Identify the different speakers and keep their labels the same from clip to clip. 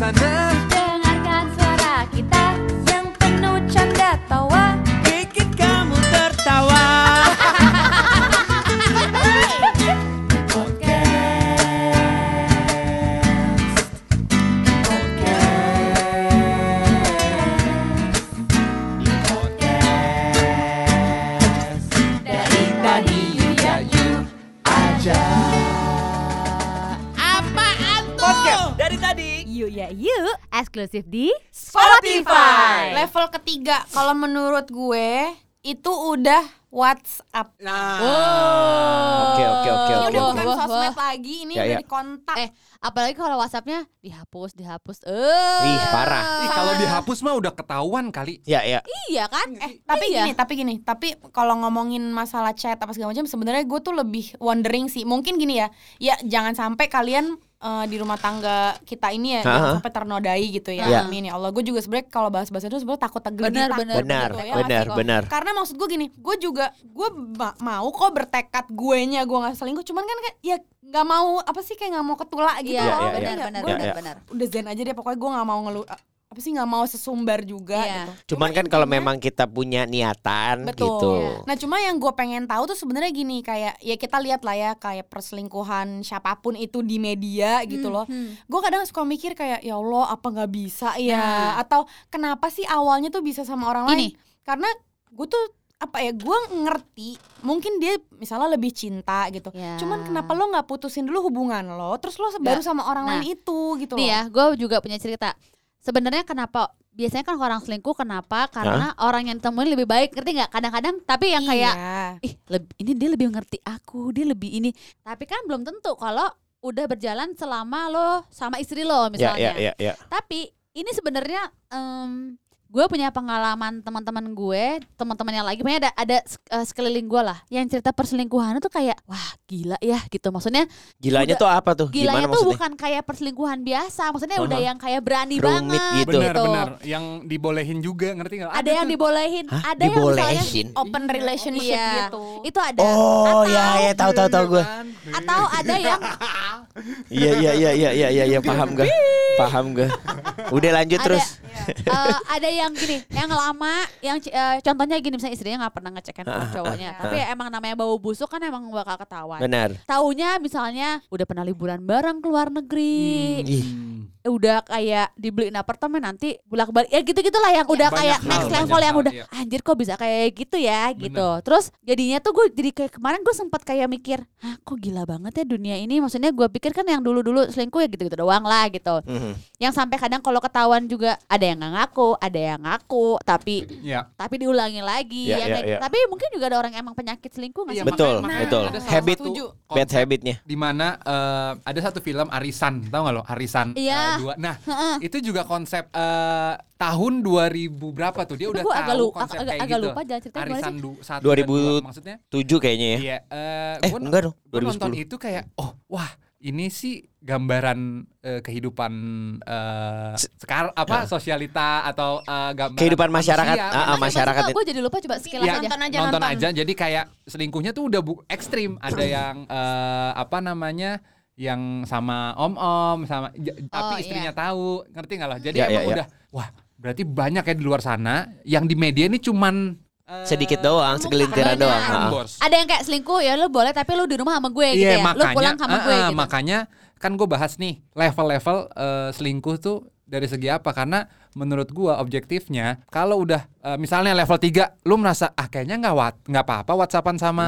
Speaker 1: sana
Speaker 2: eksklusif di
Speaker 3: Spotify.
Speaker 4: Level ketiga kalau menurut gue itu udah WhatsApp.
Speaker 3: Nah
Speaker 5: Oke oke oke
Speaker 4: Ini
Speaker 5: oke.
Speaker 4: udah bukan
Speaker 2: wah,
Speaker 4: sosmed
Speaker 2: wah.
Speaker 4: lagi, ini
Speaker 5: Ya,
Speaker 4: udah
Speaker 5: ya.
Speaker 4: di kontak.
Speaker 2: Eh, apalagi kalau WhatsAppnya dihapus, dihapus. Eh,
Speaker 5: Ih, parah.
Speaker 1: Ih, kalau dihapus mah udah ketahuan kali
Speaker 5: Ya ya.
Speaker 2: Iya kan?
Speaker 4: Eh, tapi
Speaker 2: iya.
Speaker 4: gini, tapi gini, tapi kalau ngomongin masalah chat apa segala macam, sebenarnya gue tuh lebih wondering sih. Mungkin gini ya, ya jangan sampai kalian eh, di rumah tangga kita ini ya,
Speaker 5: Ha-ha.
Speaker 4: sampai ternodai gitu ya.
Speaker 5: Iya.
Speaker 4: Amin ya Allah. Gue juga sebenarnya kalau bahas-bahas itu sebenarnya takut tergelitik.
Speaker 2: Benar, benar,
Speaker 5: Benar
Speaker 4: gitu ya,
Speaker 5: benar benar.
Speaker 4: Karena maksud gue gini, gue juga gue ma- mau kok bertekad gue nya gue nggak selingkuh, cuman kan kayak ya nggak mau apa sih kayak nggak mau ketulak gitu
Speaker 2: Iya,
Speaker 4: loh.
Speaker 5: iya,
Speaker 4: Ngerti
Speaker 2: benar, benar,
Speaker 4: Gua
Speaker 5: Iya,
Speaker 2: benar,
Speaker 5: iya.
Speaker 2: benar.
Speaker 4: udah zen aja deh pokoknya gue nggak mau ngelu apa sih nggak mau sesumbar juga
Speaker 2: Iya.
Speaker 4: gitu.
Speaker 5: Cuman kan kalau memang kita punya niatan
Speaker 4: Betul.
Speaker 5: gitu.
Speaker 4: Nah cuma yang gue pengen tahu tuh sebenarnya gini kayak ya kita lihat lah ya kayak perselingkuhan siapa pun itu di media gitu loh.
Speaker 2: Hmm.
Speaker 4: Gue kadang suka mikir kayak ya Allah apa nggak bisa ya
Speaker 2: Nah.
Speaker 4: atau kenapa sih awalnya tuh bisa sama orang lain?
Speaker 2: Ini.
Speaker 4: Karena gue tuh apa ya gue ngerti mungkin dia misalnya lebih cinta gitu.
Speaker 2: Ya.
Speaker 4: Cuman kenapa lo nggak putusin dulu hubungan lo terus lo baru sama orang
Speaker 2: Nah,
Speaker 4: lain itu gitu
Speaker 2: Nih
Speaker 4: loh.
Speaker 2: ya, gue juga punya cerita. Sebenarnya kenapa biasanya kan orang selingkuh kenapa? Karena orang yang ditemuin lebih baik, ngerti nggak? Kadang-kadang tapi yang kayak
Speaker 4: Iya.
Speaker 2: ih leb- ini dia lebih ngerti aku, dia lebih ini. Tapi kan belum tentu kalau udah berjalan selama lo sama istri lo
Speaker 5: Ya
Speaker 2: misalnya.
Speaker 5: ya ya ya.
Speaker 2: Tapi ini sebenarnya em, gue punya pengalaman teman-teman gue, teman-teman yang lagi, punya ada ada eh, sekeliling gue lah, yang cerita perselingkuhan itu kayak wah gila ya gitu. Maksudnya
Speaker 5: Gilanya
Speaker 2: Udah-
Speaker 5: tuh apa tuh?
Speaker 2: gilanya
Speaker 5: Gimana
Speaker 2: tuh
Speaker 5: maksudnya?
Speaker 2: bukan kayak perselingkuhan biasa, maksudnya udah
Speaker 5: Aha.
Speaker 2: yang kayak berani
Speaker 5: Rumit
Speaker 2: banget.
Speaker 5: gitu.
Speaker 1: Benar benar Yang dibolehin juga ngerti nggak
Speaker 2: Ada yang
Speaker 1: tuh.
Speaker 2: dibolehin,
Speaker 5: Hah?
Speaker 2: ada yang misalnya
Speaker 5: Dibolehin?
Speaker 4: open relationship
Speaker 2: Iya.
Speaker 4: gitu.
Speaker 2: itu ada.
Speaker 5: Oh
Speaker 2: atau,
Speaker 5: ya ya tahu tahu tahu gue.
Speaker 2: Atau ada yang
Speaker 5: Iya iya iya iya iya iya ya, paham gue. Paham gue. Udah lanjut
Speaker 2: Ada.
Speaker 5: terus.
Speaker 2: eh, ada yang gini, yang lama, yang eh, contohnya gini misalnya istrinya nggak pernah ngecek handphone cowoknya, tapi emang namanya bau busuk kan emang bakal ketahuan.
Speaker 5: Benar.
Speaker 2: Taunya misalnya udah pernah liburan bareng ke luar negeri,
Speaker 5: Ih,
Speaker 2: udah kayak dibeliin apartemen nanti bolak balik ya gitu gitulah yang udah
Speaker 1: banyak
Speaker 2: kayak
Speaker 1: hal,
Speaker 2: next level yang
Speaker 1: hal,
Speaker 2: udah
Speaker 1: iya.
Speaker 2: anjir kok bisa kayak gitu ya gitu. Terus jadinya tuh gue jadi kayak kemarin gue sempat kayak mikir, ah kok gila banget ya dunia ini. Maksudnya gue pikir kan yang dulu dulu selingkuh ya gitu gitu doang lah gitu.
Speaker 5: mhm.
Speaker 2: Yang sampai kadang kalau ketahuan juga ada yang nggak ngaku, ada yang ngaku, tapi
Speaker 1: Ya
Speaker 2: tapi diulangi lagi
Speaker 5: Iya,
Speaker 2: ya
Speaker 5: iya,
Speaker 2: kayak-
Speaker 5: iya.
Speaker 2: Tapi mungkin juga ada orang yang emang penyakit selingkuh nggak sih?
Speaker 5: Betul,
Speaker 1: makanya-
Speaker 5: betul. Habit bad habitnya.
Speaker 1: di mana eh, ada satu film Arisan, tahu nggak lo? Arisan
Speaker 2: Iya.
Speaker 1: Dua. Nah, itu juga konsep eh, tahun 2000 berapa tuh? Dia udah tahu
Speaker 2: agak lu-
Speaker 1: konsep
Speaker 2: agak-
Speaker 1: kayak
Speaker 2: agak
Speaker 1: gitu.
Speaker 2: lupa jalan ceritanya gimana
Speaker 1: Arisan
Speaker 2: sih?
Speaker 1: du, satu
Speaker 5: 2000
Speaker 1: dan dua, maksudnya?
Speaker 5: Tujuh kayaknya ya.
Speaker 1: Iya, eh,
Speaker 5: Eh
Speaker 1: gua-
Speaker 5: enggak dong.
Speaker 1: gue nonton
Speaker 5: 2010.
Speaker 1: itu kayak oh wah ini sih gambaran eh, kehidupan eh sekarang apa sosialita atau eh, gambaran
Speaker 5: Kehidupan masyarakat,
Speaker 1: manusia.
Speaker 5: ah, ah, masyarakat
Speaker 2: Gue jadi lupa coba sekilas
Speaker 1: Ya,
Speaker 2: aja.
Speaker 4: nonton aja
Speaker 1: nonton
Speaker 4: nonton.
Speaker 1: aja jadi kayak selingkuhnya tuh udah bu ekstrim ada yang eh, apa namanya yang sama om-om sama j- tapi
Speaker 2: Oh,
Speaker 1: istrinya tahu ngerti nggak lah jadi
Speaker 5: Ya, ya,
Speaker 1: emang
Speaker 5: ya.
Speaker 1: udah wah berarti banyak ya di luar sana yang di media ini cuman eh,
Speaker 5: Sedikit doang, segelintiran doang. ah.
Speaker 1: bos.
Speaker 2: Ada yang kayak selingkuh ya lu boleh tapi lu di rumah sama gue gitu
Speaker 1: Iya
Speaker 2: ya. Lu pulang sama
Speaker 1: ah,
Speaker 2: gue
Speaker 1: ah,
Speaker 2: gitu.
Speaker 1: makanya kan gue bahas nih level-level eh, selingkuh tuh dari segi apa karena menurut gua objektifnya kalau udah eh, misalnya level 3 lu merasa ah kayaknya nggak wat nggak apa-apa whatsappan sama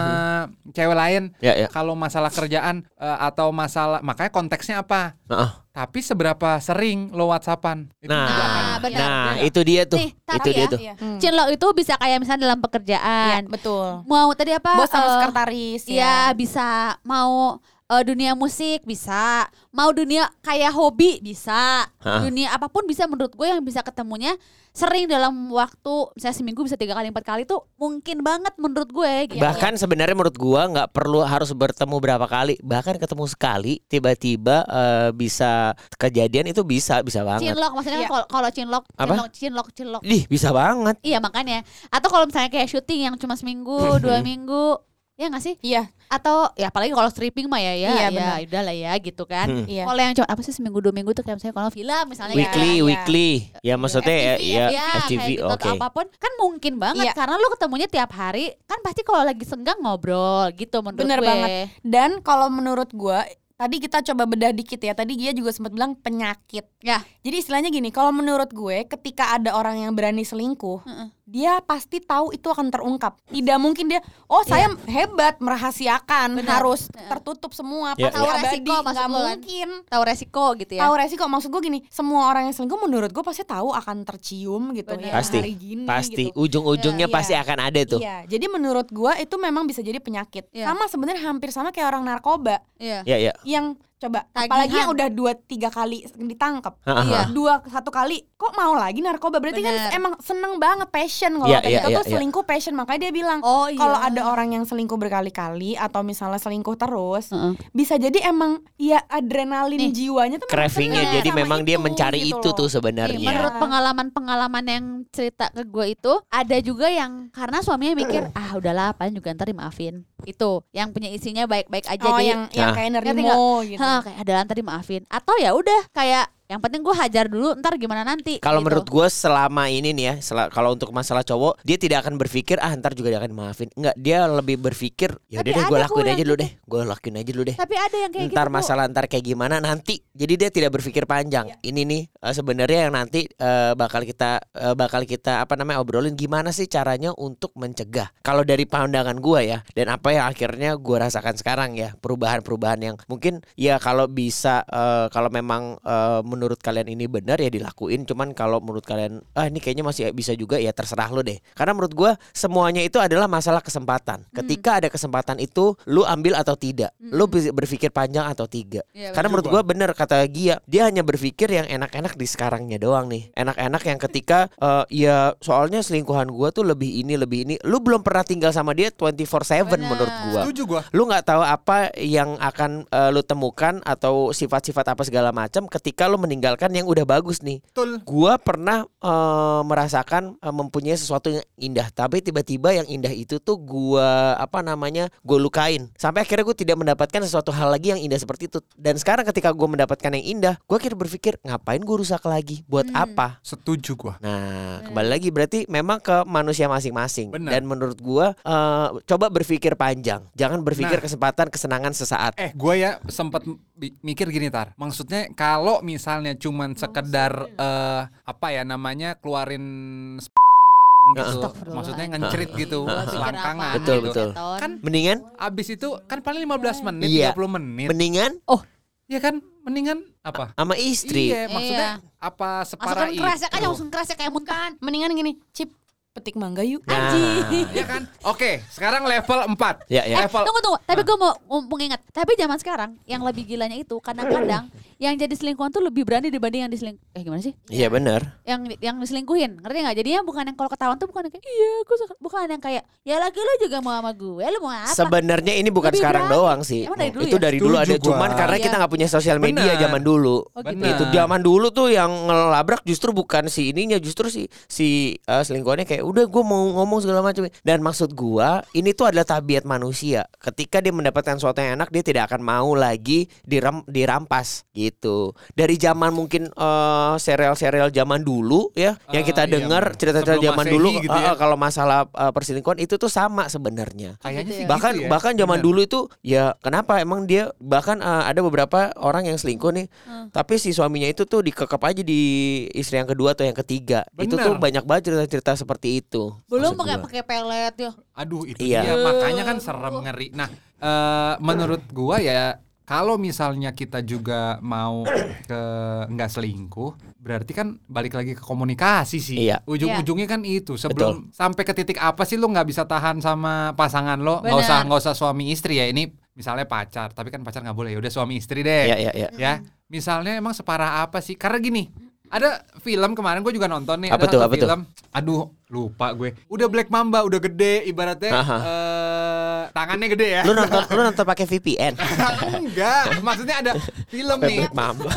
Speaker 1: cewek lain
Speaker 5: Ya ya.
Speaker 1: kalau masalah kerjaan eh, atau masalah makanya konteksnya apa
Speaker 5: Heeh.
Speaker 1: tapi seberapa sering lo whatsappan Itu juga
Speaker 5: Nah,
Speaker 2: benar.
Speaker 5: nah itu dia tuh.
Speaker 2: Nih,
Speaker 5: itu dia
Speaker 2: ya,
Speaker 5: tuh.
Speaker 4: Iya. Hmm.
Speaker 2: Cinlok itu bisa kayak misalnya dalam
Speaker 4: Iya,
Speaker 2: pekerjaan.
Speaker 4: betul.
Speaker 2: Mau tadi apa?
Speaker 4: Bos sama
Speaker 2: eh,
Speaker 4: sekretaris
Speaker 2: Iya,
Speaker 4: ya.
Speaker 2: bisa. Mau eh, dunia musik bisa. Mau dunia kayak hobi bisa.
Speaker 5: Hah.
Speaker 2: Dunia apa pun bisa menurut gue yang bisa ketemunya sering dalam waktu misalnya seminggu bisa tiga kali empat kali tuh mungkin banget menurut gue gitu.
Speaker 5: Bahkan sebenarnya menurut gua nggak perlu harus bertemu berapa kali, bahkan ketemu sekali tiba-tiba eh, bisa kejadian itu bisa bisa banget.
Speaker 2: Cinlok maksudnya
Speaker 4: Iya.
Speaker 2: kalau kalau cinlok, cinlok, cinlok, cinlok.
Speaker 5: Ih, bisa banget.
Speaker 2: Iya makanya. Atau kalau misalnya kayak syuting yang cuma seminggu, dua minggu, ya nggak sih
Speaker 4: Iya,
Speaker 2: atau ya apalagi kalau stripping mah ya ya
Speaker 4: Iya,
Speaker 2: ya udah lah ya gitu kan
Speaker 5: Hmm.
Speaker 4: iya.
Speaker 2: kalau yang cuma apa sih seminggu dua minggu tuh kayak misalnya kalau film misalnya
Speaker 5: Weekly,
Speaker 4: Iya.
Speaker 5: weekly. Ya maksudnya ya,
Speaker 4: FTV,
Speaker 5: ya
Speaker 2: ya
Speaker 5: FTV,
Speaker 2: gitu
Speaker 5: oke.
Speaker 2: atau apa pun kan mungkin banget
Speaker 4: Iya.
Speaker 2: karena lu ketemunya tiap hari kan pasti kalau lagi senggang ngobrol gitu menurut
Speaker 4: Bener
Speaker 2: gue
Speaker 4: banget. Dan kalau menurut gua tadi kita coba bedah dikit ya. Tadi dia juga sempat bilang penyakit.
Speaker 2: Ya.
Speaker 4: Jadi istilahnya gini, kalau menurut gue ketika ada orang yang berani selingkuh,
Speaker 2: Heeh.
Speaker 4: dia pasti tahu itu akan terungkap. Tidak mungkin dia, oh saya hebat merahasiakan,
Speaker 2: Benar.
Speaker 4: harus
Speaker 2: Heeh.
Speaker 4: tertutup semua,
Speaker 5: Ya,
Speaker 4: pasti
Speaker 2: ya. Tahu
Speaker 4: abadi,
Speaker 2: resiko lo kan?
Speaker 4: mungkin.
Speaker 2: tahu resiko gitu ya
Speaker 4: Tahu resiko maksud gue gini, semua orang yang selingkuh menurut gue pasti tahu akan tercium gitu
Speaker 2: Benar.
Speaker 4: ya
Speaker 5: Pasti,
Speaker 4: hari gini
Speaker 5: Pasti
Speaker 4: gitu.
Speaker 5: ujung-ujungnya
Speaker 4: Iya.
Speaker 5: pasti akan ada tuh.
Speaker 4: Iya, jadi menurut gua itu memang bisa jadi penyakit.
Speaker 2: Iya.
Speaker 4: Sama sebenarnya hampir sama kayak orang narkoba
Speaker 2: iya
Speaker 5: Ya, ya.
Speaker 4: Yang coba
Speaker 2: Tagihan.
Speaker 4: apalagi yang udah dua tiga kali ditangkap
Speaker 2: Iya.
Speaker 4: dua satu kali kok mau lagi narkoba berarti
Speaker 2: Bener.
Speaker 4: kan emang seneng banget passion kalau
Speaker 5: Iya, iya,
Speaker 4: kita
Speaker 5: iya,
Speaker 4: tuh
Speaker 5: iya.
Speaker 4: selingkuh passion makanya dia bilang
Speaker 2: oh iya
Speaker 4: kalau ada orang yang selingkuh berkali-kali atau misalnya selingkuh terus
Speaker 2: Heeh.
Speaker 4: bisa jadi emang ya adrenalin
Speaker 2: Nih,
Speaker 4: jiwanya tuh
Speaker 5: Cravingnya jadi memang dia
Speaker 4: itu,
Speaker 5: mencari
Speaker 4: gitu
Speaker 5: itu
Speaker 4: loh.
Speaker 5: tuh
Speaker 2: Nih,
Speaker 5: sebenarnya.
Speaker 2: menurut pengalaman-pengalaman yang cerita ke gue itu ada juga yang karena suaminya mikir ah udahlah paling juga ntar dimaafin itu yang punya isinya baik-baik aja
Speaker 4: oh
Speaker 2: jadi
Speaker 4: yang yang
Speaker 5: Nah.
Speaker 4: kayak nerimo gitu
Speaker 2: "Hah, kayak ada ntar dimaafin atau ya udah kayak yang penting gue hajar dulu ntar gimana nanti
Speaker 5: Kalau
Speaker 2: gitu.
Speaker 5: menurut gue selama ini nih ya, sela- kalau untuk masalah cowok, dia tidak akan berpikir ah ntar juga dia akan maafin. Enggak, dia lebih berpikir ya udah deh gue lakuin aja dulu
Speaker 2: gitu.
Speaker 5: deh, gue lakuin aja dulu deh.
Speaker 2: tapi ada yang kayak
Speaker 5: ntar
Speaker 2: gitu
Speaker 5: masalah ntar kayak gimana nanti. Jadi dia tidak berpikir panjang. Ini nih eh, sebenarnya yang nanti eh, bakal kita eh, bakal kita apa namanya obrolin gimana sih caranya untuk mencegah. Kalau dari pandangan gua ya dan apa yang akhirnya gua rasakan sekarang ya perubahan-perubahan yang mungkin ya kalau bisa eh, kalau memang eh, menurut kalian ini benar ya dilakuin. Cuman kalau menurut kalian ah ini kayaknya masih bisa juga ya terserah lo deh. Karena menurut gua semuanya itu adalah masalah kesempatan. Ketika ada kesempatan itu lu ambil atau tidak. Lu bi- berpikir panjang atau tidak.
Speaker 2: Iya,
Speaker 5: Karena menurut gua bener kata Gia, dia hanya berpikir yang enak-enak di sekarangnya doang nih. Enak-enak yang ketika eh, ya soalnya selingkuhan gua tuh lebih ini lebih ini. Lu belum pernah tinggal sama dia 24/7
Speaker 2: Bener.
Speaker 5: menurut gua.
Speaker 1: Setuju gua.
Speaker 5: Lu nggak tahu apa yang akan eh, lu temukan atau sifat-sifat apa segala macam ketika lu meninggalkan yang udah bagus nih.
Speaker 1: Betul.
Speaker 5: Gua pernah eh, merasakan eh, mempunyai sesuatu yang indah, tapi tiba-tiba yang indah itu tuh gua apa namanya? gue lukain. Sampai akhirnya gue tidak mendapatkan sesuatu hal lagi yang indah seperti itu. Dan sekarang ketika gue mendapatkan yang indah, gue akhirnya berpikir ngapain gue rusak lagi? Buat
Speaker 2: Hmm.
Speaker 5: apa?
Speaker 1: Setuju gua.
Speaker 5: Nah, kembali lagi berarti memang ke manusia masing-masing. Dan menurut gua eh, coba berpikir panjang. Jangan berpikir
Speaker 1: Nah.
Speaker 5: kesempatan kesenangan sesaat.
Speaker 1: Eh, gue ya sempat mikir gini tar. Maksudnya kalau misalnya cuman sekedar eh, apa ya namanya keluarin gitu. Maksudnya ngencerit gitu, selangkangan.
Speaker 5: Betul,
Speaker 1: gitu.
Speaker 5: betul.
Speaker 2: Keton.
Speaker 1: Kan
Speaker 5: Mendingan
Speaker 1: abis itu kan paling 15 menit,
Speaker 5: Iya.
Speaker 1: 30 menit.
Speaker 5: mendingan
Speaker 1: Iya kan? Mendingan apa?
Speaker 5: sama istri.
Speaker 1: Iya, maksudnya apa separah
Speaker 2: langsung
Speaker 1: itu?
Speaker 2: keresek aja langsung keresek kayak muntah
Speaker 4: mendingan gini cip petik mangga yuk
Speaker 5: Nah,
Speaker 1: Iya kan? Oke, sekarang level 4.
Speaker 5: ya ya.
Speaker 2: Eh,
Speaker 1: Level
Speaker 2: tunggu tunggu. Tapi gue mau mumpung ingat. Tapi zaman sekarang yang lebih gilanya itu kadang-kadang yang jadi selingkuhan tuh lebih berani dibanding yang diseling. Eh gimana sih?
Speaker 5: Iya benar.
Speaker 2: Yang yang diselingkuhin, ngerti nggak? Jadinya bukan yang kalau ketahuan tuh bukan yang kayak iya, aku suka, bukan yang kayak ya lagi lu juga mau sama gue, lu mau apa?
Speaker 5: Sebenarnya ini bukan
Speaker 2: Lebih
Speaker 5: sekarang
Speaker 2: berani.
Speaker 5: doang sih.
Speaker 2: Emang dari dulu
Speaker 5: itu
Speaker 2: ya?
Speaker 5: dari dulu ada
Speaker 1: gua.
Speaker 5: cuman karena
Speaker 2: Iya.
Speaker 5: kita nggak punya sosial media
Speaker 1: Benar.
Speaker 5: zaman dulu.
Speaker 2: Oh, gitu.
Speaker 5: Itu zaman dulu tuh yang ngelabrak justru bukan si ininya, justru si si eh, selingkuhannya kayak udah gue mau ngomong segala macam. Dan maksud gua ini tuh adalah tabiat manusia. Ketika dia mendapatkan sesuatu yang enak, dia tidak akan mau lagi diram, dirampas gitu. Dari zaman mungkin eh, serial-serial zaman dulu ya, yang
Speaker 1: Eh,
Speaker 5: kita
Speaker 1: iya,
Speaker 5: dengar
Speaker 1: benar.
Speaker 5: cerita-cerita zaman dulu
Speaker 1: gitu ya.
Speaker 5: eh, kalau masalah eh, perselingkuhan itu tuh sama sebenarnya
Speaker 1: Kayaknya
Speaker 2: Gitu ya.
Speaker 5: bahkan
Speaker 1: gitu ya.
Speaker 5: bahkan zaman
Speaker 1: Benar.
Speaker 5: dulu itu ya kenapa emang dia bahkan eh, ada beberapa orang yang selingkuh nih
Speaker 2: Hmm.
Speaker 5: tapi si suaminya itu tuh dikekep aja di istri yang kedua atau yang ketiga itu
Speaker 1: Benar.
Speaker 5: tuh banyak banget cerita-cerita seperti itu
Speaker 2: Belum pakai pakai pelet ya.
Speaker 1: Aduh, itu
Speaker 5: Iya.
Speaker 1: dia. Makanya kan serem ngeri. Nah, eh, menurut gua ya kalau misalnya kita juga mau ke nggak selingkuh, berarti kan balik lagi ke komunikasi sih.
Speaker 5: Iya.
Speaker 1: Ujung-ujungnya kan itu. Sebelum sampai ke titik apa sih lu nggak bisa tahan sama pasangan lo? Nggak usah nggak usah suami istri ya. Ini misalnya pacar, tapi kan pacar nggak boleh. Ya udah suami istri deh.
Speaker 5: ya ya ya
Speaker 1: Ya, misalnya emang separah apa sih? Karena gini, ada film kemarin gue juga nonton nih.
Speaker 5: Apa
Speaker 1: ada
Speaker 5: tuh,
Speaker 1: satu
Speaker 5: apa tuh?
Speaker 1: film. Aduh, lupa gue. Udah Black Mamba, udah gede, ibaratnya
Speaker 5: Aha.
Speaker 1: eh, tangannya gede ya.
Speaker 5: Lu nonton lu nonton pakai VPN.
Speaker 1: Enggak, maksudnya ada film nih.
Speaker 5: Mamba.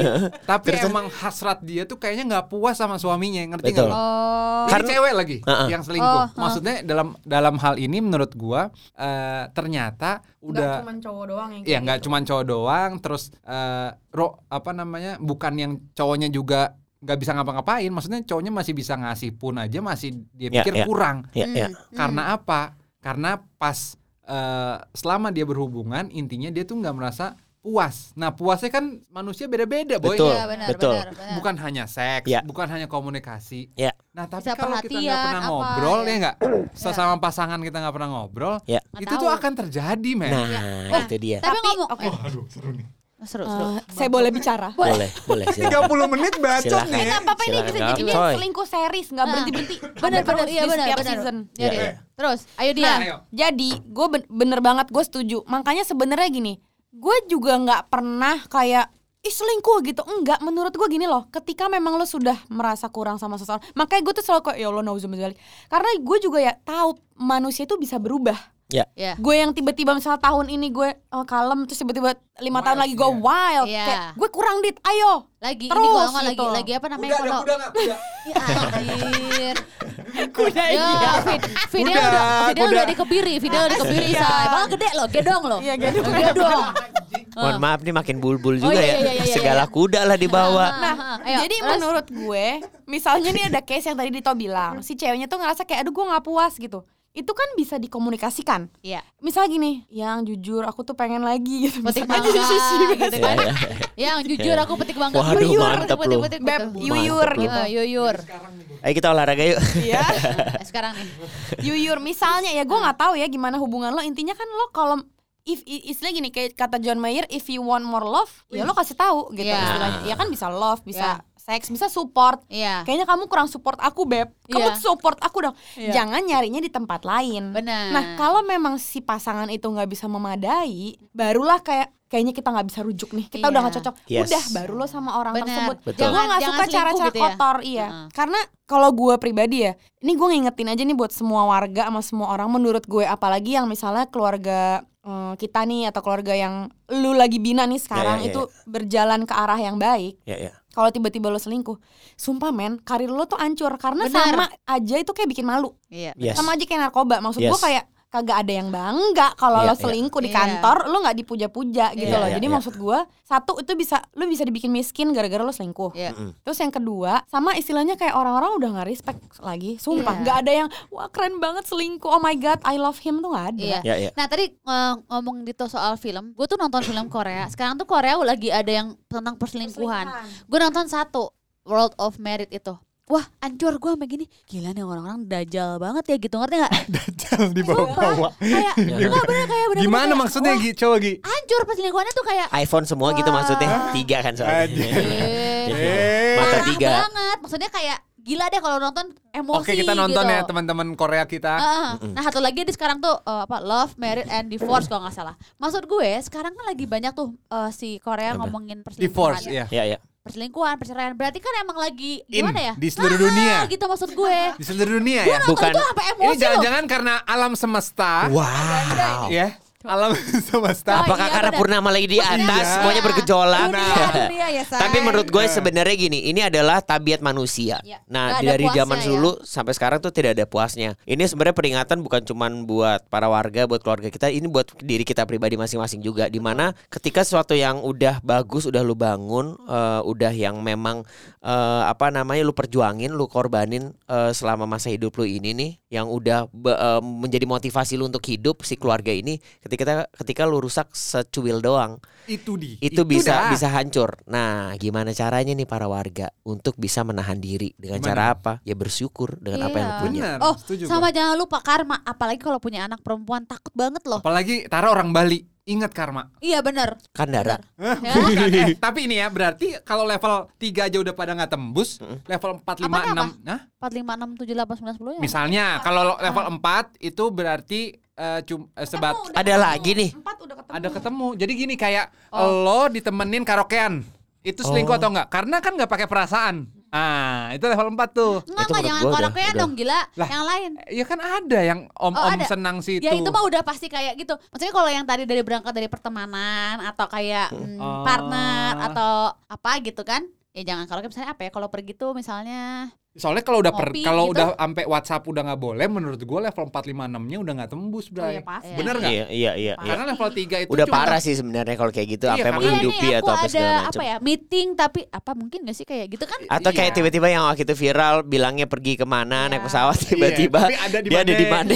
Speaker 1: Tapi
Speaker 5: Terus-
Speaker 1: emang hasrat dia tuh kayaknya nggak puas sama suaminya, ngerti nggak?
Speaker 2: Oh.
Speaker 1: Ini
Speaker 5: Karena-
Speaker 1: cewek lagi
Speaker 5: Heeh.
Speaker 1: yang selingkuh.
Speaker 2: Oh, oh.
Speaker 1: Maksudnya dalam dalam hal ini menurut gua eh, ternyata udah
Speaker 4: cuma cowok doang yang
Speaker 1: Iya nggak
Speaker 4: gitu.
Speaker 1: cuma cowok doang, terus eh, ro apa namanya bukan yang cowoknya juga nggak bisa ngapa-ngapain, maksudnya cowoknya masih bisa ngasih pun aja masih dia
Speaker 5: Ya,
Speaker 1: pikir
Speaker 5: ya.
Speaker 1: kurang.
Speaker 5: Ya, ya.
Speaker 1: Karena apa? Karena pas eh, selama dia berhubungan intinya dia tuh nggak merasa puas. Nah puasnya kan manusia beda-beda boy.
Speaker 5: Betul.
Speaker 2: Iya, benar,
Speaker 5: betul.
Speaker 2: benar, benar.
Speaker 1: Bukan hanya seks,
Speaker 5: Ya.
Speaker 1: bukan hanya komunikasi.
Speaker 5: Ya.
Speaker 1: Nah tapi
Speaker 2: Bisa
Speaker 1: kalau kita nggak pernah
Speaker 2: apa,
Speaker 1: ngobrol
Speaker 2: ya.
Speaker 1: ya nggak, sesama pasangan kita nggak pernah ngobrol,
Speaker 5: Ya.
Speaker 1: Itu tuh akan terjadi men.
Speaker 5: Nah, itu dia.
Speaker 2: Tapi ngomong
Speaker 4: oke.
Speaker 2: eh,
Speaker 1: Aduh seru nih.
Speaker 2: Seru,
Speaker 4: Eh,
Speaker 2: seru.
Speaker 4: saya boleh bicara?
Speaker 5: Boleh, boleh. silakan.
Speaker 1: 30 menit bacot nih.
Speaker 4: Nggak apa-apa ini bisa
Speaker 5: Kak.
Speaker 4: jadi
Speaker 5: Coy.
Speaker 4: selingkuh series nggak
Speaker 2: Nah.
Speaker 4: berhenti berhenti.
Speaker 2: Benar benar iya benar
Speaker 4: setiap
Speaker 2: benar.
Speaker 4: season.
Speaker 2: Iya,
Speaker 5: Iya,
Speaker 2: iya.
Speaker 5: iya.
Speaker 2: Terus, ayo dia.
Speaker 4: Nah,
Speaker 1: Ayo.
Speaker 4: jadi gue bener banget gue setuju. Makanya sebenarnya gini, gue juga nggak pernah kayak ih selingkuh gitu enggak menurut gue gini loh ketika memang lo sudah merasa kurang sama seseorang makanya gue tuh selalu kayak ya Allah nauzubillah karena gue juga ya tahu manusia itu bisa berubah
Speaker 5: Ya.
Speaker 2: Ya.
Speaker 4: gue yang tiba-tiba misalnya tahun ini gue oh, kalem terus tiba-tiba lima tahun
Speaker 1: Wild,
Speaker 4: lagi gue
Speaker 1: iya.
Speaker 4: wild
Speaker 2: Iya.
Speaker 4: kayak gue kurang dit ayo
Speaker 2: Lagi ini
Speaker 4: Terus
Speaker 2: gua ngomong lagi
Speaker 4: gitu.
Speaker 2: lagi apa namanya
Speaker 1: Kuda ada
Speaker 2: kalau
Speaker 1: kuda nggak kuda?
Speaker 2: Ya, anjir.
Speaker 4: kuda
Speaker 2: Ya,
Speaker 1: Kuda,
Speaker 2: udah video
Speaker 1: kuda.
Speaker 2: udah dikebiri, video udah dikebiri
Speaker 4: Iya.
Speaker 2: say. Malah gede loh, gedong loh.
Speaker 4: Iya, gedong.
Speaker 2: Gedong.
Speaker 5: Mohon maaf nih makin bulbul
Speaker 2: Oh,
Speaker 5: juga
Speaker 2: iya,
Speaker 5: ya.
Speaker 2: iya, iya, iya,
Speaker 5: Segala
Speaker 2: iya.
Speaker 5: kuda lah dibawa.
Speaker 2: Nah, ayo,
Speaker 4: Jadi
Speaker 2: terus?
Speaker 4: menurut gue, misalnya nih ada case yang tadi Dito bilang, si ceweknya tuh ngerasa kayak aduh gue nggak puas gitu. Itu kan bisa dikomunikasikan.
Speaker 2: Iya.
Speaker 4: Misal gini, yang jujur aku tuh pengen lagi gitu.
Speaker 2: Petik
Speaker 4: Misalnya.
Speaker 2: mangga gitu kan.
Speaker 5: Iya, iya.
Speaker 2: Yang jujur aku petik mangga.
Speaker 5: Waduh,
Speaker 2: Yuyur,
Speaker 5: mantep
Speaker 2: petik,
Speaker 5: lu.
Speaker 2: petik,
Speaker 4: Beb,
Speaker 2: petik.
Speaker 4: yuyur
Speaker 5: Mantep
Speaker 4: gitu.
Speaker 2: Eh, yuyur.
Speaker 5: Ayo kita olahraga yuk.
Speaker 4: Iya.
Speaker 2: Eh, Sekarang nih.
Speaker 4: Yuyur misalnya ya gue nggak tahu ya gimana hubungan lo. Intinya kan lo kalau if istilah gini kayak kata John Mayer if you want more love ya lo kasih tahu gitu
Speaker 2: Iya.
Speaker 4: istilahnya. Ya kan bisa love, bisa
Speaker 2: Iya.
Speaker 4: Seks, bisa support.
Speaker 2: Iya.
Speaker 4: Kayaknya kamu kurang support aku beb. Kamu
Speaker 2: Iya.
Speaker 4: support aku dong.
Speaker 2: Iya.
Speaker 4: Jangan nyarinya di tempat lain.
Speaker 2: Benar.
Speaker 4: Nah kalau memang si pasangan itu nggak bisa memadai, barulah kayak kayaknya kita nggak bisa rujuk nih. Kita udah
Speaker 2: Iya.
Speaker 4: nggak cocok.
Speaker 5: Yes.
Speaker 4: Udah baru lo sama orang
Speaker 2: Benar.
Speaker 4: tersebut.
Speaker 5: Betul.
Speaker 4: Gue nggak
Speaker 2: Jangan
Speaker 4: suka cara-cara
Speaker 2: gitu ya.
Speaker 4: kotor, iya.
Speaker 2: Heeh.
Speaker 4: Karena kalau gue pribadi ya, ini gue ngingetin aja nih buat semua warga sama semua orang. Menurut gue apalagi yang misalnya keluarga eh, kita nih atau keluarga yang lu lagi bina nih sekarang
Speaker 5: Ya, ya, ya,
Speaker 4: itu berjalan ke arah yang baik
Speaker 5: Ya, ya.
Speaker 4: Kalau tiba-tiba lo selingkuh, sumpah men, karir lo tuh hancur karena
Speaker 2: Benar.
Speaker 4: sama aja itu kayak bikin malu.
Speaker 2: Iya.
Speaker 5: Yes.
Speaker 4: Sama aja kayak narkoba. Maksud gue
Speaker 5: Yes.
Speaker 4: kayak kagak ada yang bangga kalau
Speaker 5: Iya,
Speaker 4: lo
Speaker 5: iya.
Speaker 4: selingkuh di
Speaker 2: Iya.
Speaker 4: kantor, lo nggak dipuja-puja gitu
Speaker 5: Iya,
Speaker 4: loh.
Speaker 5: iya,
Speaker 4: Jadi
Speaker 5: iya.
Speaker 4: maksud gue, satu itu bisa lo bisa dibikin miskin gara-gara lo selingkuh.
Speaker 2: Iya.
Speaker 5: Mm-mm.
Speaker 4: Terus yang kedua, sama istilahnya kayak orang-orang udah nggak respect lagi. Sumpah,
Speaker 2: Iya.
Speaker 4: nggak ada yang wah keren banget selingkuh. Oh my god, I love him tuh nggak ada.
Speaker 2: Iya.
Speaker 5: Ya, ya.
Speaker 2: Nah tadi eh, ngomong gitu soal film, gue tuh nonton film Korea. Sekarang tuh Korea lagi ada yang tentang perselingkuhan. Gue nonton satu World of Merit itu. Wah, ancur gue sampai gini. Gila nih orang-orang dajal banget ya gitu ngerti gak?
Speaker 1: Dajjal di bawah-bawah.
Speaker 2: kayak enggak bener kayak bener
Speaker 1: Gimana maksudnya Gi? Coba Gi.
Speaker 2: Hancur perselingkuhannya tuh kayak
Speaker 5: iPhone semua gitu
Speaker 2: Wah.
Speaker 5: maksudnya tiga kan soalnya.
Speaker 1: Aduh.
Speaker 2: eh.
Speaker 5: Mata
Speaker 2: parah
Speaker 5: tiga.
Speaker 2: banget. Maksudnya kayak gila deh kalau nonton emosi
Speaker 1: Oke kita nonton
Speaker 2: gitu.
Speaker 1: ya teman-teman Korea kita.
Speaker 2: Heeh. Nah satu lagi di sekarang tuh eh, apa Love, Married and Divorce kalau nggak salah. Maksud gue sekarang kan lagi banyak tuh eh, si Korea
Speaker 5: Apa?
Speaker 2: ngomongin
Speaker 1: Divorce
Speaker 2: perselingkuhan.
Speaker 1: ya.
Speaker 5: Ya, ya.
Speaker 2: Perselingkuhan, perceraian. Berarti kan emang lagi
Speaker 1: In
Speaker 2: gimana ya?
Speaker 1: di seluruh
Speaker 2: Ah,
Speaker 1: dunia.
Speaker 2: gitu maksud gue.
Speaker 1: Di seluruh dunia
Speaker 2: Gue
Speaker 1: ya.
Speaker 2: nonton
Speaker 5: Bukan.
Speaker 2: itu sampai
Speaker 1: Ini
Speaker 2: emosi loh.
Speaker 1: jangan-jangan karena alam semesta.
Speaker 5: Wow.
Speaker 1: Ya. Alam semesta.
Speaker 2: Oh,
Speaker 5: Apakah
Speaker 2: iya,
Speaker 5: karena
Speaker 2: benar.
Speaker 5: purnama lagi di atas
Speaker 1: Iya.
Speaker 5: semuanya bergejolak?
Speaker 2: Dunia, dunia ya, say.
Speaker 5: Tapi menurut gue
Speaker 1: Nah.
Speaker 5: sebenarnya gini, ini adalah tabiat manusia.
Speaker 2: Iya.
Speaker 5: Nah,
Speaker 2: ada
Speaker 5: dari
Speaker 2: puasnya
Speaker 5: zaman
Speaker 2: ya.
Speaker 5: dulu sampai sekarang tuh tidak ada puasnya. Ini sebenarnya peringatan bukan cuman buat para warga, buat keluarga kita, ini buat diri kita pribadi masing-masing juga. Di mana ketika sesuatu yang udah bagus, udah lu bangun, eh, udah yang memang eh, apa namanya lu perjuangin, lu korbanin eh, selama masa hidup lu ini nih, yang udah be- eh, menjadi motivasi lu untuk hidup si keluarga ini. Ketika ketika lu rusak secuil doang,
Speaker 1: Itu di.
Speaker 5: itu, bisa
Speaker 1: dah.
Speaker 5: bisa hancur. Nah, gimana caranya nih para warga untuk bisa menahan diri dengan
Speaker 1: Gimana?
Speaker 5: cara apa? Ya bersyukur dengan apa yang lu
Speaker 2: Iya.
Speaker 5: punya.
Speaker 1: Benar.
Speaker 2: Oh,
Speaker 1: setuju
Speaker 2: sama jangan lupa karma. Apalagi kalau punya anak perempuan takut banget loh.
Speaker 1: Apalagi Tara orang Bali. Ingat karma.
Speaker 2: Iya bener.
Speaker 5: Kandara.
Speaker 1: Bukan. Eh, tapi ini ya berarti kalau level 3 aja udah pada nggak tembus, level 4 5
Speaker 2: Apanya
Speaker 1: 6 nah
Speaker 2: 4, 5, 6, 7, 8, 9, 10 ya.
Speaker 1: misalnya kalau level 4 itu berarti eh, cum, eh, sebat
Speaker 5: Ada lagi nih.
Speaker 4: Empat udah ketemu.
Speaker 1: ada ketemu. Jadi gini kayak
Speaker 2: Oh.
Speaker 1: lo ditemenin karaokean. Itu selingkuh
Speaker 5: Oh.
Speaker 1: atau enggak? Karena kan nggak pakai perasaan. Ah, itu level 4 tuh.
Speaker 2: Enggak, enggak, jangan
Speaker 5: udah.
Speaker 2: dong, gila.
Speaker 1: Lah.
Speaker 2: Yang lain.
Speaker 1: Ya kan ada yang om-om
Speaker 2: Oh, ada.
Speaker 1: senang situ.
Speaker 2: Ya itu mah udah pasti kayak gitu. Maksudnya kalau yang tadi dari berangkat dari pertemanan atau kayak mm,
Speaker 1: Oh.
Speaker 2: partner atau apa gitu kan? Ya jangan kalau misalnya apa ya? Kalau pergi tuh misalnya
Speaker 1: Soalnya kalau udah per, kalau
Speaker 2: gitu.
Speaker 1: udah sampai WhatsApp udah nggak boleh menurut gue level 4 5 6-nya udah nggak tembus, Bray.
Speaker 4: iya, pasti.
Speaker 1: Bener nggak?
Speaker 5: Iya, iya, iya. iya.
Speaker 1: Karena level 3 itu
Speaker 5: Udah
Speaker 1: cuma
Speaker 5: parah sih sebenarnya kalau kayak gitu
Speaker 1: Iya,
Speaker 5: apa menghidupi
Speaker 2: Iya
Speaker 5: atau apa
Speaker 2: ada
Speaker 5: segala macam.
Speaker 2: apa ya meeting tapi apa mungkin gak sih kayak gitu kan?
Speaker 5: Atau kayak
Speaker 1: Iya.
Speaker 5: tiba-tiba yang waktu itu viral bilangnya pergi ke mana
Speaker 4: Iya.
Speaker 5: naik pesawat tiba-tiba
Speaker 1: tapi ada di
Speaker 5: dia ada di mana?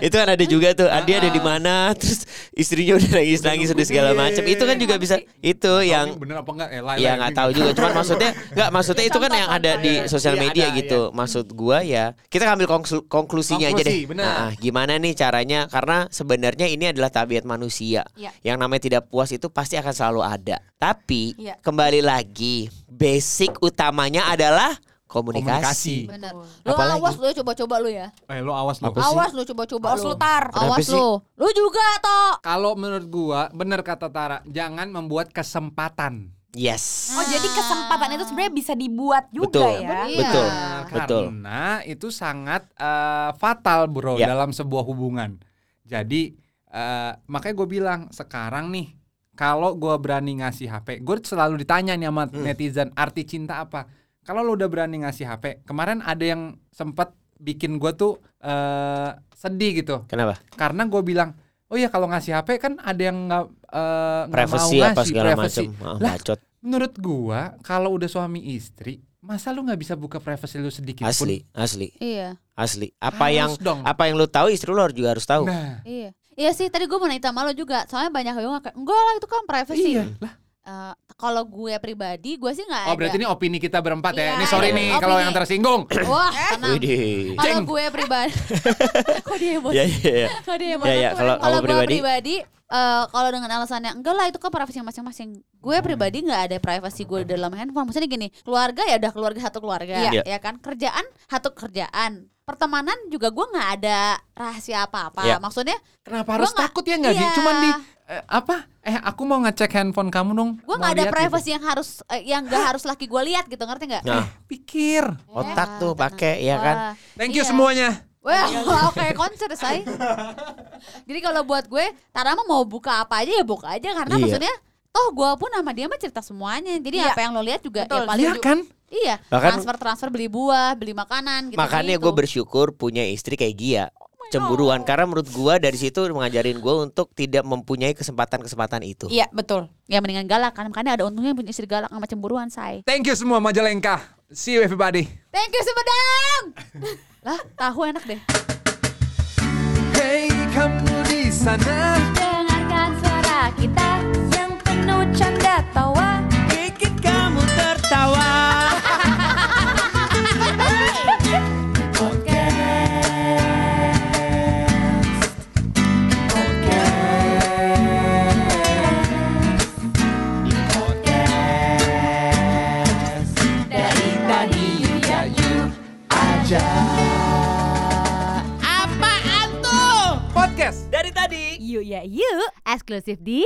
Speaker 5: itu kan ada juga tuh. Dia ada di mana? Terus istrinya udah nangis-nangis udah segala macam. Itu kan juga bisa itu yang
Speaker 1: bener apa enggak?
Speaker 5: Ya
Speaker 1: yang
Speaker 5: nggak tahu juga, cuman maksudnya nggak maksudnya itu kan yang ada di sosial
Speaker 1: Iya,
Speaker 5: media gitu. Maksud gua ya kita ambil konklu- konklusinya aja
Speaker 1: Konklusi,
Speaker 5: deh.
Speaker 1: benar.
Speaker 5: Nah, gimana nih caranya? Karena sebenarnya ini adalah tabiat manusia.
Speaker 4: Iya.
Speaker 5: Yang namanya tidak puas itu pasti akan selalu ada. Tapi
Speaker 4: Iya.
Speaker 5: kembali lagi, basic utamanya adalah komunikasi.
Speaker 2: Bener. Lu
Speaker 5: Apalagi?
Speaker 2: awas lu coba-coba lu ya.
Speaker 1: Eh, lu awas lu.
Speaker 5: Apa sih?
Speaker 2: Awas lu coba-coba
Speaker 4: Awas lu, Tar.
Speaker 5: Kenapa
Speaker 2: Awas
Speaker 5: sih?
Speaker 2: lu. Lu juga toh.
Speaker 1: Kalau menurut gua bener kata Tara, jangan membuat kesempatan.
Speaker 5: Yes.
Speaker 4: Oh jadi kesempatan itu sebenarnya bisa dibuat juga
Speaker 5: Betul.
Speaker 4: ya.
Speaker 2: Iya.
Speaker 5: Betul.
Speaker 1: Nah,
Speaker 5: Betul.
Speaker 1: Karena itu sangat eh, fatal bro
Speaker 5: Ya.
Speaker 1: dalam sebuah hubungan. Jadi eh, makanya gue bilang sekarang nih kalau gue berani ngasih HP, gue selalu ditanya nih sama
Speaker 5: Hmm.
Speaker 1: netizen arti cinta apa. Kalau lu udah berani ngasih HP, kemarin ada yang sempat bikin gue tuh eh, sedih gitu
Speaker 5: Kenapa?
Speaker 1: karena gue bilang oh ya kalau ngasih HP kan ada yang nggak eh, nggak mau
Speaker 5: Privacy apa
Speaker 1: ngasih
Speaker 5: segala
Speaker 1: privacy.
Speaker 5: macam. Ah,
Speaker 1: Lah,
Speaker 5: bacot.
Speaker 1: Menurut gua kalau udah suami istri masa lu nggak bisa buka privacy lu sedikit pun?
Speaker 5: Asli, asli,
Speaker 2: Iya.
Speaker 5: asli. Apa
Speaker 1: Harus
Speaker 5: yang
Speaker 1: dong.
Speaker 5: apa yang lu tahu istri lu harus juga harus tahu.
Speaker 1: Nah,
Speaker 2: Iya. Iya sih, tadi gue mau nanya sama lo juga. Soalnya banyak yang kayak, enggak lah itu kan privacy.
Speaker 1: iya. Lah,
Speaker 2: Eh, kalau gue pribadi, gue sih nggak
Speaker 1: oh
Speaker 2: ada.
Speaker 1: berarti ini opini kita berempat ya.
Speaker 2: Iya,
Speaker 1: Ini sorry
Speaker 2: iya,
Speaker 1: nih kalau yang tersinggung.
Speaker 2: Wah. Kalau gue pribadi, kok dia emosi?
Speaker 5: Ya, ya, ya.
Speaker 2: Kok dia emosi?
Speaker 5: Ya, ya, kalau
Speaker 2: gue
Speaker 5: pribadi?
Speaker 2: pribadi, eh, kalau dengan alasannya enggak lah itu kan privasi masing-masing. Gue
Speaker 5: Hmm.
Speaker 2: pribadi nggak ada privasi gue dalam handphone. Maksudnya gini, keluarga ya udah keluarga satu keluarga,
Speaker 5: Iya.
Speaker 2: ya kan. Kerjaan satu kerjaan. Pertemanan juga gue nggak ada rahasia apa-apa.
Speaker 5: Iya.
Speaker 2: Maksudnya
Speaker 1: Kenapa harus
Speaker 2: nggak-
Speaker 1: takut ya nggak
Speaker 2: iya.
Speaker 1: cuman di eh, apa? Eh aku mau ngecek handphone kamu dong.
Speaker 2: gue nggak ada
Speaker 1: lihat
Speaker 2: privacy yang harus eh, yang nggak harus laki gue lihat gitu ngerti nggak?
Speaker 5: Nah,
Speaker 1: gitu. Pikir.
Speaker 5: otak
Speaker 2: Ya,
Speaker 5: tuh
Speaker 2: tenang.
Speaker 5: pakai ya kan.
Speaker 1: Thank you
Speaker 2: iya.
Speaker 1: semuanya.
Speaker 2: Wah, oke konser say. Jadi kalau buat gue, Tara mah mau buka apa aja ya buka aja karena
Speaker 5: Iya.
Speaker 2: maksudnya toh gue pun sama dia mah cerita semuanya. Jadi
Speaker 4: Iya.
Speaker 2: apa yang lo lihat juga
Speaker 4: Betul.
Speaker 2: ya paling
Speaker 1: Iya kan?
Speaker 2: Iya,
Speaker 5: Bahkan-
Speaker 2: transfer transfer beli buah, beli makanan gitu.
Speaker 5: Makanya gue bersyukur punya istri kayak Gia. Cemburuan karena menurut gua dari situ mengajarin gua untuk tidak mempunyai kesempatan-kesempatan itu.
Speaker 4: Iya betul.
Speaker 2: ya mendingan galak kan makanya ada untungnya punya istri galak sama cemburuan say.
Speaker 1: Thank you semua Majalengka. See you everybody.
Speaker 2: Thank you Sumedang. lah tahu enak deh.
Speaker 1: Hey kamu di sana.
Speaker 3: decir,